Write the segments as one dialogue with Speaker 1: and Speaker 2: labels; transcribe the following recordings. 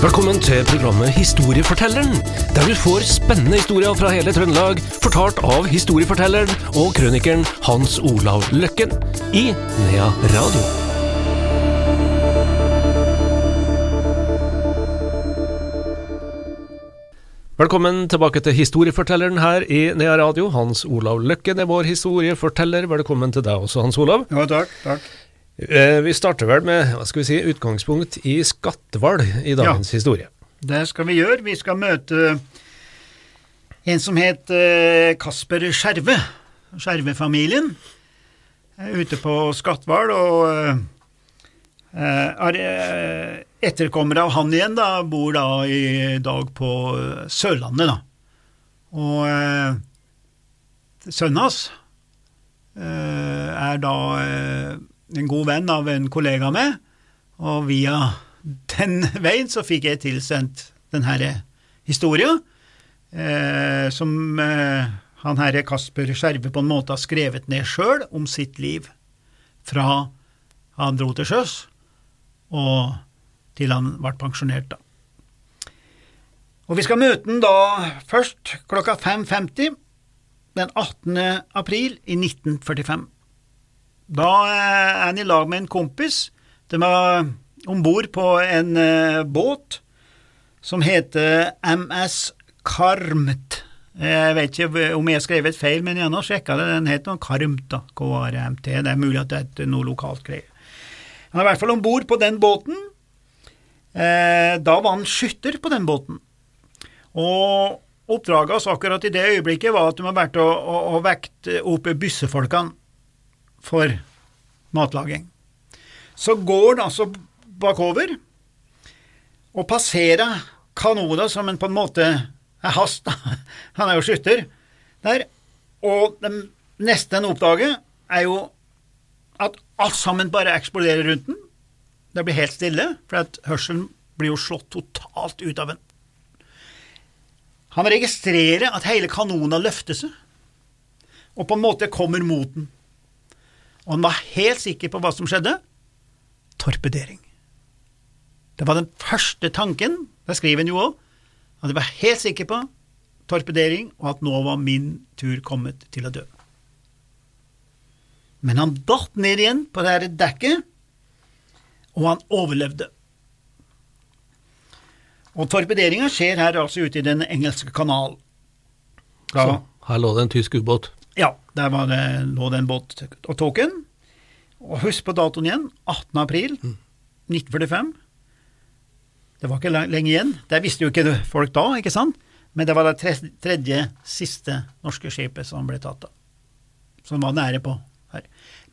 Speaker 1: Velkommen til programmet Historiefortelleren, der du får spennende historier fra hele Trøndelag, fortalt av historiefortelleren og krønikeren Hans Olav Løkken i Nea Radio. Velkommen tilbake til Historiefortelleren her i Nea Radio. Hans Olav Løkken er vår historieforteller. Velkommen til deg også, Hans Olav.
Speaker 2: Ja, takk. takk.
Speaker 1: Eh, Vi starter vel med hva skal vi si, utgangspunkt i Skattevalg i dagens historie.
Speaker 2: Det skal vi gjøre. Vi skal møte en som het eh, Kasper Skjerve. Skjerve-familien. Eh, Ute på Skatval. Og eh, er, eh, etterkommere av han igjen da, bor da i dag på Sørlandet. da. Og sønnen hans er da en god venn av en kollega med, og via den veien så fikk jeg tilsendt denne historien, eh, som eh, han herre Kasper Skjerve på en måte har skrevet ned sjøl om sitt liv, fra han dro til sjøs og til han ble pensjonert, da. Og vi skal møte han da først klokka 5.50 den 18. april i 1945. Da er han i lag med en kompis. De var om bord på en eh, båt som heter MS Karmt. Jeg vet ikke om jeg har skrevet feil, men jeg har sjekka det. Den noe Karmt, da. K-R-M-T. Det er mulig at det er noe lokalt greier. Han er i hvert fall om bord på den båten. Eh, da var han skytter på den båten. Og oppdraget hans akkurat i det øyeblikket var at de har vært og, og, og vekt opp byssefolkene for matlaging. Så går han altså bakover og passerer kanoner som en på en måte er hast. Han er jo skytter der. Og det neste en oppdager, er jo at alt sammen bare eksploderer rundt den. Det blir helt stille, for at hørselen blir jo slått totalt ut av en. Han registrerer at hele kanona løfter seg, og på en måte kommer mot den. Og han var helt sikker på hva som skjedde. Torpedering. Det var den første tanken, det skriver han jo òg, at jeg var helt sikker på torpedering, og at nå var min tur kommet til å dø. Men han datt ned igjen på det her dekket, og han overlevde. Og torpederinga skjer her altså ute i Den engelske kanal.
Speaker 1: Så her lå det en tysk ubåt.
Speaker 2: Ja, der var det, lå det en båt og tok den. Og husk på datoen igjen, 18. april 1945. Det var ikke lenge igjen. Det visste jo ikke folk da, ikke sant? Men det var det tredje, tredje siste norske skipet som ble tatt av. Som var nære på her.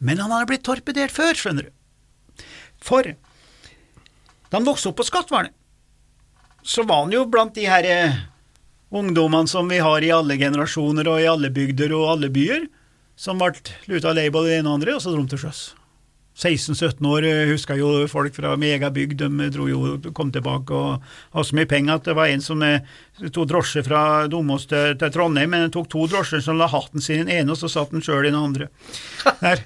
Speaker 2: Men han hadde blitt torpedert før, skjønner du. For da han vokste opp på Skatval, så var han jo blant de her eh, ungdommene som vi har i alle generasjoner og i alle bygder og alle byer, som ble luta lei på det ene og andre, og så dro de til sjøs. 16-17 år huska husker jo folk fra min egen bygd, de dro jo, kom tilbake og hadde så mye penger at det var en som eh, tok drosje fra Domås til, til Trondheim, men han tok to drosjer som la hatten sin i den ene, og så satt han sjøl i den andre. Der.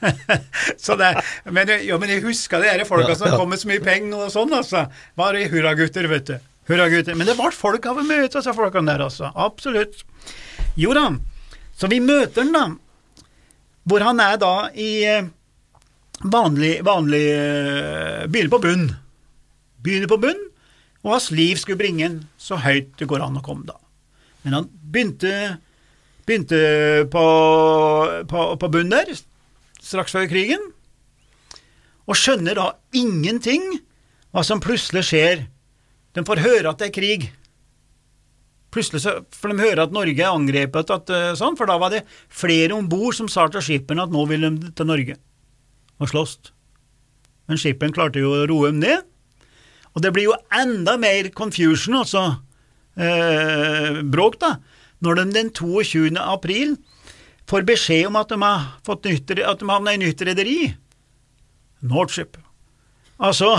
Speaker 2: så det, men, jo, men jeg husker de folka som kom med så mye penger og sånn, altså. Bare hurragutter, vet du. Hurragutter. Men det ble folk av å møte disse folkene der, altså. Absolutt. Jo da, så vi møter han da, hvor han er da i eh, vanlig, vanlig uh, Begynner på bunn. Begynner på bunn, og hans liv skulle bringe han så høyt det går an å komme, da. Men han begynte, begynte på, på, på bunn der, straks før krigen, og skjønner da ingenting hva som plutselig skjer. De får høre at det er krig. Plutselig så, For de hører at Norge er angrepet, at, sånn, for da var det flere om bord som sa til skipperen at nå vil de til Norge og slåss. Men skipperen klarte jo å roe dem ned, og det blir jo enda mer confusion, altså eh, bråk, da, når de den 22. april får beskjed om at de har fått nytt, at de havna i nytt rederi, Nordship. Altså,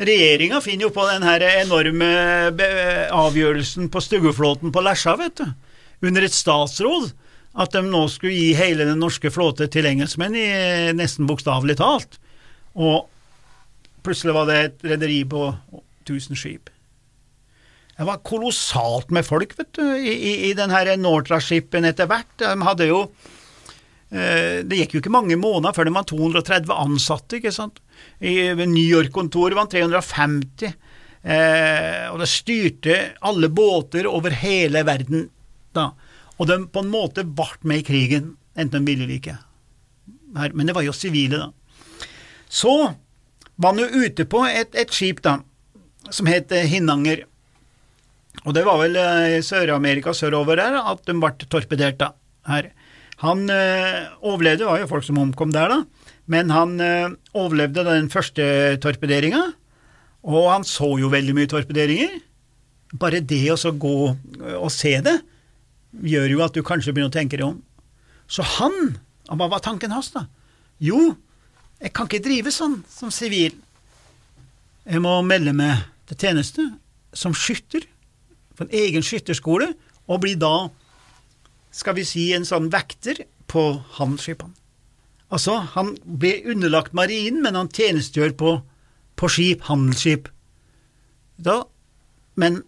Speaker 2: regjeringa finner jo på den her enorme avgjørelsen på Stuggeflåten på Lesja, vet du, under et statsråd, at de nå skulle gi hele den norske flåte til engelskmenn, i, nesten bokstavelig talt. Og plutselig var det et rederi på 1000 skip. Det var kolossalt med folk, vet du, i, i, den her Nortra-skipen etter hvert. De hadde jo Det gikk jo ikke mange måneder før de var 230 ansatte, ikke sant. I New York-kontoret var det 350. Eh, og det styrte alle båter over hele verden da. Og de på en måte ble med i krigen, enten de ville eller ikke. Men det var jo sivile, da. Så var han jo ute på et, et skip, da, som het Hinnanger. Og det var vel i eh, Sør-Amerika sørover der at de ble torpedert, da. Her. Han øh, overlevde, det var jo folk som omkom der, da, men han øh, overlevde den første torpederinga, og han så jo veldig mye torpederinger. Bare det å gå og se det, gjør jo at du kanskje begynner å tenke deg om. Så han, hva var tanken hans, da? Jo, jeg kan ikke drive sånn som sivil. Jeg må melde meg til tjeneste som skytter på en egen skytterskole, og bli da, skal vi si, en sånn vekter på handelsskipene. Altså, han ble underlagt marinen, men han tjenestegjør på, på skip, handelsskip. Da, men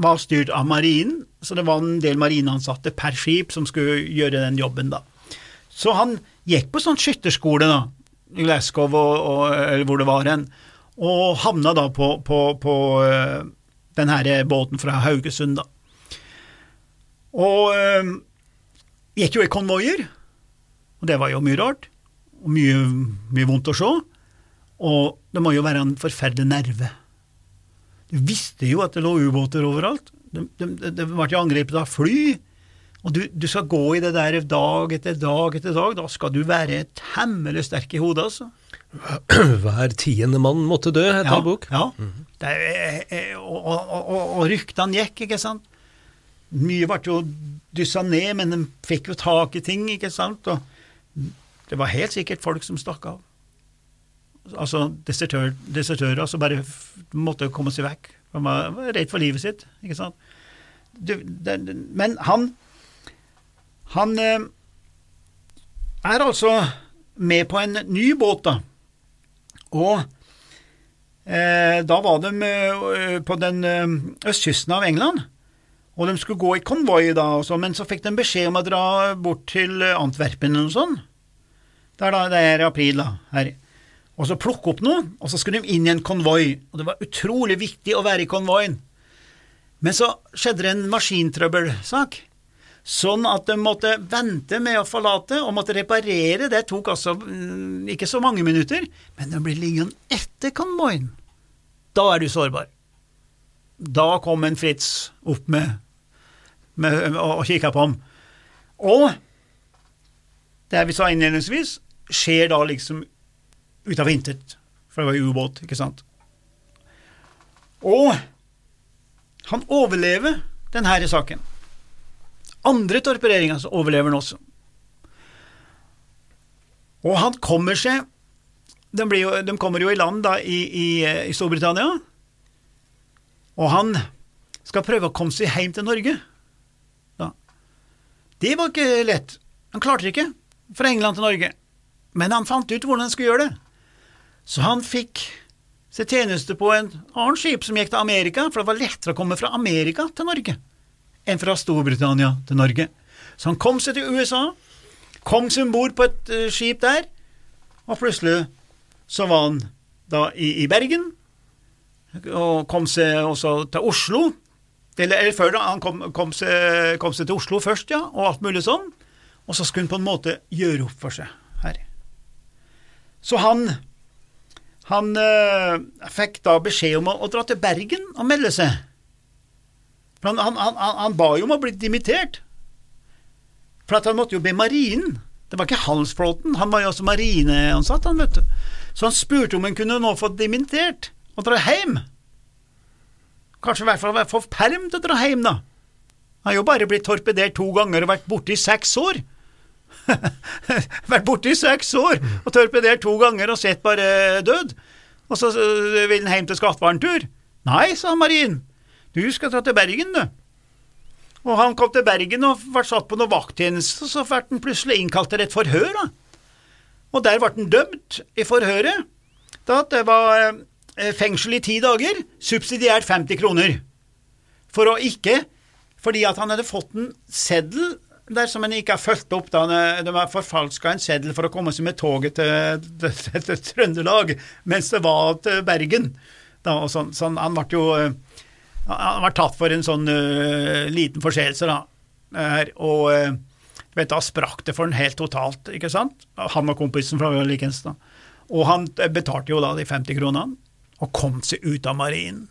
Speaker 2: var styrt av marinen, så det var en del marineansatte per skip som skulle gjøre den jobben, da. Så han gikk på sånn skytterskole, da, i Glasgow og, og, eller hvor det var hen, og havna da på, på, på uh, den her båten fra Haugesund, da. Og uh, gikk jo i konvoier, og det var jo mye rart, og mye, mye vondt å se, og det må jo være en forferdelig nerve. Du visste jo at det lå ubåter overalt. Det ble de angrepet av fly. Og du, du, skal gå i det der dag etter dag etter dag. Da skal du være temmelig sterk i hodet, altså.
Speaker 1: Hver tiende mann måtte dø, heter
Speaker 2: ja,
Speaker 1: bok.
Speaker 2: Ja. Mm -hmm. og, og, og, og ryktene gikk, ikke sant. Mye ble jo dyssa ned, men de fikk jo tak i ting, ikke sant. Og det var helt sikkert folk som stakk av. Altså desertører desertør, som bare måtte komme seg vekk. Han var, var redd for livet sitt, ikke sant. Du, det, men han han eh, er altså med på en ny båt, da. Og eh, da var de eh, på den eh, østkysten av England, og de skulle gå i konvoi da, også, men så fikk de beskjed om å dra bort til Antwerpen eller noe sånt. Det er da det er april, da, her. Og så plukke opp noe, og så skulle de inn i en konvoi, og det var utrolig viktig å være i konvoien. Men så skjedde det en maskintrøbbelsak. Sånn at de måtte vente med å forlate og måtte reparere. Det tok altså mm, ikke så mange minutter, men de blir liggende etter konvoien. Da er du sårbar. Da kom en Fritz opp med, med og, og kikka på ham. Og det vi sa innledningsvis, skjer da liksom ut av intet, for det var ubåt, ikke sant. Og han overlever denne saken andre torpederinger, så overlever han også. Og han kommer seg De, jo, de kommer jo i land da i, i, i, Storbritannia, og han skal prøve å komme seg hjem til Norge. Det var ikke lett. Han klarte det ikke, fra England til Norge, men han fant ut hvordan han skulle gjøre det. Så han fikk se tjeneste på en annen skip som gikk til Amerika, for det var lettere å komme fra Amerika til Norge enn fra Storbritannia til Norge. Så han kom seg til USA, kom seg om bord på et uh, skip der, og plutselig så var han da i, i Bergen, og kom seg også til Oslo. Eller, eller før, da. Han kom, kom, seg, kom, seg, til Oslo først, ja, og alt mulig sånn. Og så skulle han på en måte gjøre opp for seg her. Så han han øh, fikk da beskjed om å, å, dra til Bergen og melde seg. Han, han, han, han, ba jo om å bli dimittert, for han måtte jo be marinen. Det var ikke handelsflåten, han var jo også marineansatt, han, vet du. Så han spurte om han kunne nå få dimittert og dra hjem. Kanskje i hvert fall få perm til å dra hjem, da. Han har jo bare blitt torpedert to ganger og vært borte i seks år. vært borte i seks år og torpedert to ganger og sett bare død. Og så vil han hjem til Skattvarentur. Nei, sa Marin, du skal ta til Bergen, du. Og han kom til Bergen og ble satt på noe vakttjeneste, så ble han plutselig innkalt til et forhør, da. Og der ble han dømt i forhøret. Da det var eh, fengsel i ti dager, subsidiært 50 kroner. for å ikke Fordi at han hadde fått en seddel der som han ikke har fulgt opp. da De har forfalska en seddel for å komme seg med toget til, til, til Trøndelag, mens det var til Bergen. Da, sånn, sånn, han ble jo han ble tatt for en sånn uh, liten forseelse, da. Her, og uh, vet, da sprakk det for han helt totalt, ikke sant? Han og kompisen fra likens. Og han betalte jo da de 50 kronene, og kom seg ut av marinen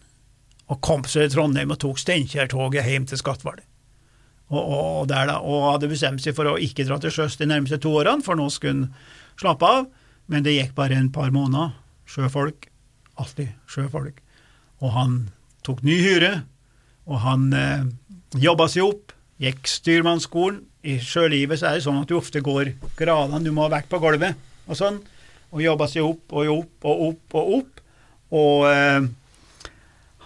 Speaker 2: og kom seg til Trondheim og tok Steinkjer-toget hjem til Skatval. Og, og, der da, og hadde bestemt seg for å ikke dra til sjøs de nærmeste to årene, for nå skulle han slappe av. Men det gikk bare en par måneder. Sjøfolk. Alltid sjøfolk. Og han tok ny hyre, og han eh, jobba seg opp. Gikk styrmannsskolen. I sjølivet så er det sånn at du ofte går gradene, du må ha vekk på gulvet og sånn. Og jobba seg opp og opp og opp og opp. Og eh,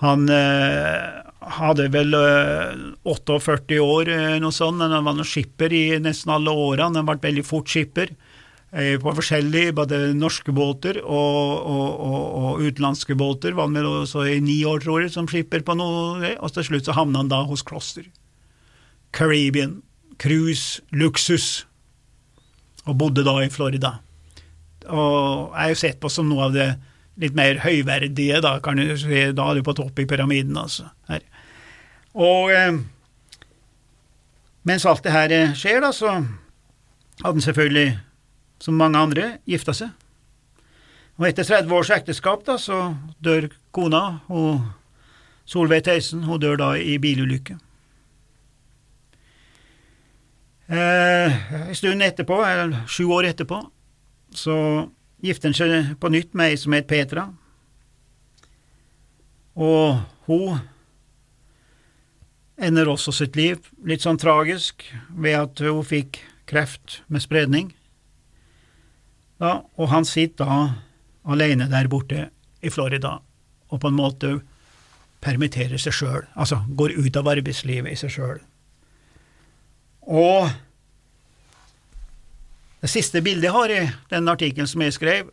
Speaker 2: han eh, hadde vel eh, 48 år, eh, noe sånt. men Han var noe skipper i nesten alle årene. Han ble veldig fort skipper på forskjellige, både norske båter og, og, og, og utenlandske båter. Var han vel også i ni år, tror jeg, som skipper på noe, og til slutt så havna han da hos Kloster. Caribbean, cruise, luksus, og bodde da i Florida. Og er jo sett på som noe av det litt mer høyverdige, da, kan du si, da er du på topp i pyramiden, altså. Her. Og eh, mens alt det her eh, skjer, da, så hadde han selvfølgelig, som mange andre, gifta seg. Og etter 30 års ekteskap, da, så dør kona, og Solveig Theisen, hun dør da i bilulykke. Eh, en stund etterpå, eller sju år etterpå, så gifter han seg på nytt med ei som het Petra. Og hun ender også sitt liv litt sånn tragisk ved at hun fikk kreft med spredning. Da, og han sitter da alene der borte i Florida og på en måte permitterer seg sjøl, altså går ut av arbeidslivet i seg sjøl. Og det siste bildet jeg har i den artikkelen som jeg skrev,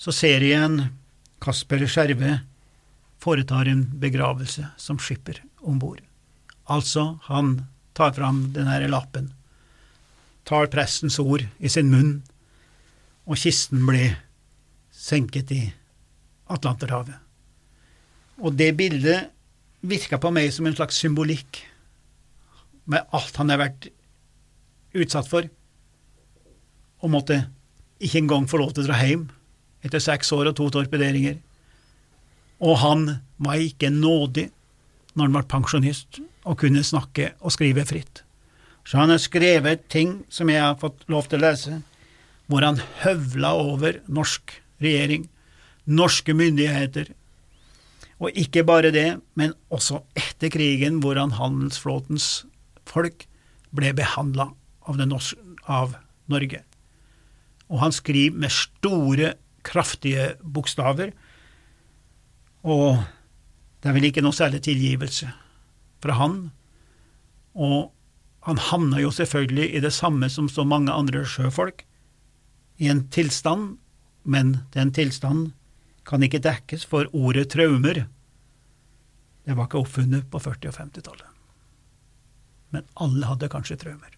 Speaker 2: så ser jeg en Kasper Skjerve foretar en begravelse som skipper om bord. Altså, han tar fram den herre lappen, tar prestens ord i sin munn, og kisten blir senket i Atlanterhavet. Og det bildet virka på meg som en slags symbolikk, med alt han har vært utsatt for og måtte ikke engang få lov til å dra hjem etter seks år og to torpederinger. Og han var ikke nådig når han ble pensjonist og kunne snakke og skrive fritt. Så han har skrevet ting som jeg har fått lov til å lese, hvor han høvla over norsk regjering, norske myndigheter, og ikke bare det, men også etter krigen, hvordan handelsflåtens folk ble behandla av, av Norge og han skriver med store, kraftige bokstaver, og det er vel ikke noe særlig tilgivelse fra han, og han havner jo selvfølgelig i det samme som så mange andre sjøfolk, i en tilstand, men den tilstanden kan ikke dekkes for ordet traumer. Det var ikke oppfunnet på 40- og 50-tallet. Men alle hadde kanskje traumer.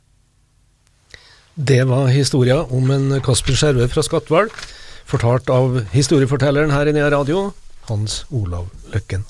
Speaker 1: Det var historia om en Kasper Skjerve fra Skatval, fortalt av historiefortelleren her i Nea Radio, Hans Olav Løkken.